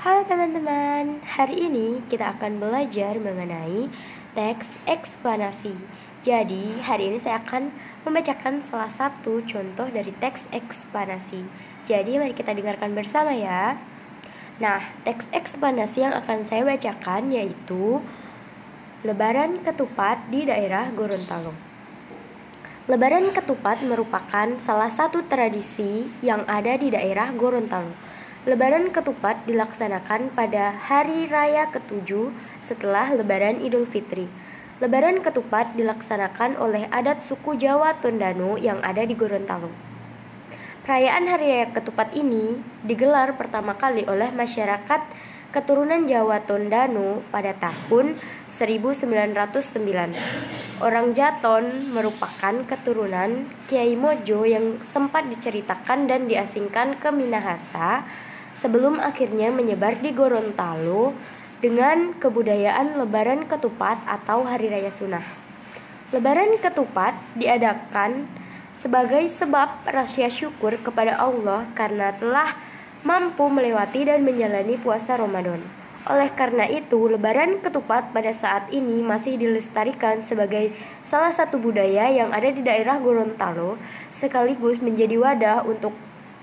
Halo teman-teman, hari ini kita akan belajar mengenai teks eksplanasi. Jadi, hari ini saya akan membacakan salah satu contoh dari teks eksplanasi. Jadi, mari kita dengarkan bersama ya. Nah, teks eksplanasi yang akan saya bacakan yaitu Lebaran Ketupat di daerah Gorontalo. Lebaran Ketupat merupakan salah satu tradisi yang ada di daerah Gorontalo Lebaran Ketupat dilaksanakan pada hari raya ketujuh setelah Lebaran Idul Fitri. Lebaran Ketupat dilaksanakan oleh adat suku Jawa Tondano yang ada di Gorontalo. Perayaan Hari Raya Ketupat ini digelar pertama kali oleh masyarakat keturunan Jawa Tondano pada tahun 1909. Orang Jaton merupakan keturunan Kiai Mojo yang sempat diceritakan dan diasingkan ke Minahasa sebelum akhirnya menyebar di Gorontalo dengan kebudayaan Lebaran Ketupat atau Hari Raya Sunnah. Lebaran Ketupat diadakan sebagai sebab rasa syukur kepada Allah karena telah mampu melewati dan menjalani puasa Ramadan. Oleh karena itu, lebaran ketupat pada saat ini masih dilestarikan sebagai salah satu budaya yang ada di daerah Gorontalo sekaligus menjadi wadah untuk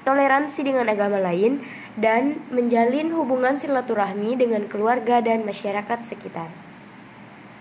toleransi dengan agama lain, dan menjalin hubungan silaturahmi dengan keluarga dan masyarakat sekitar.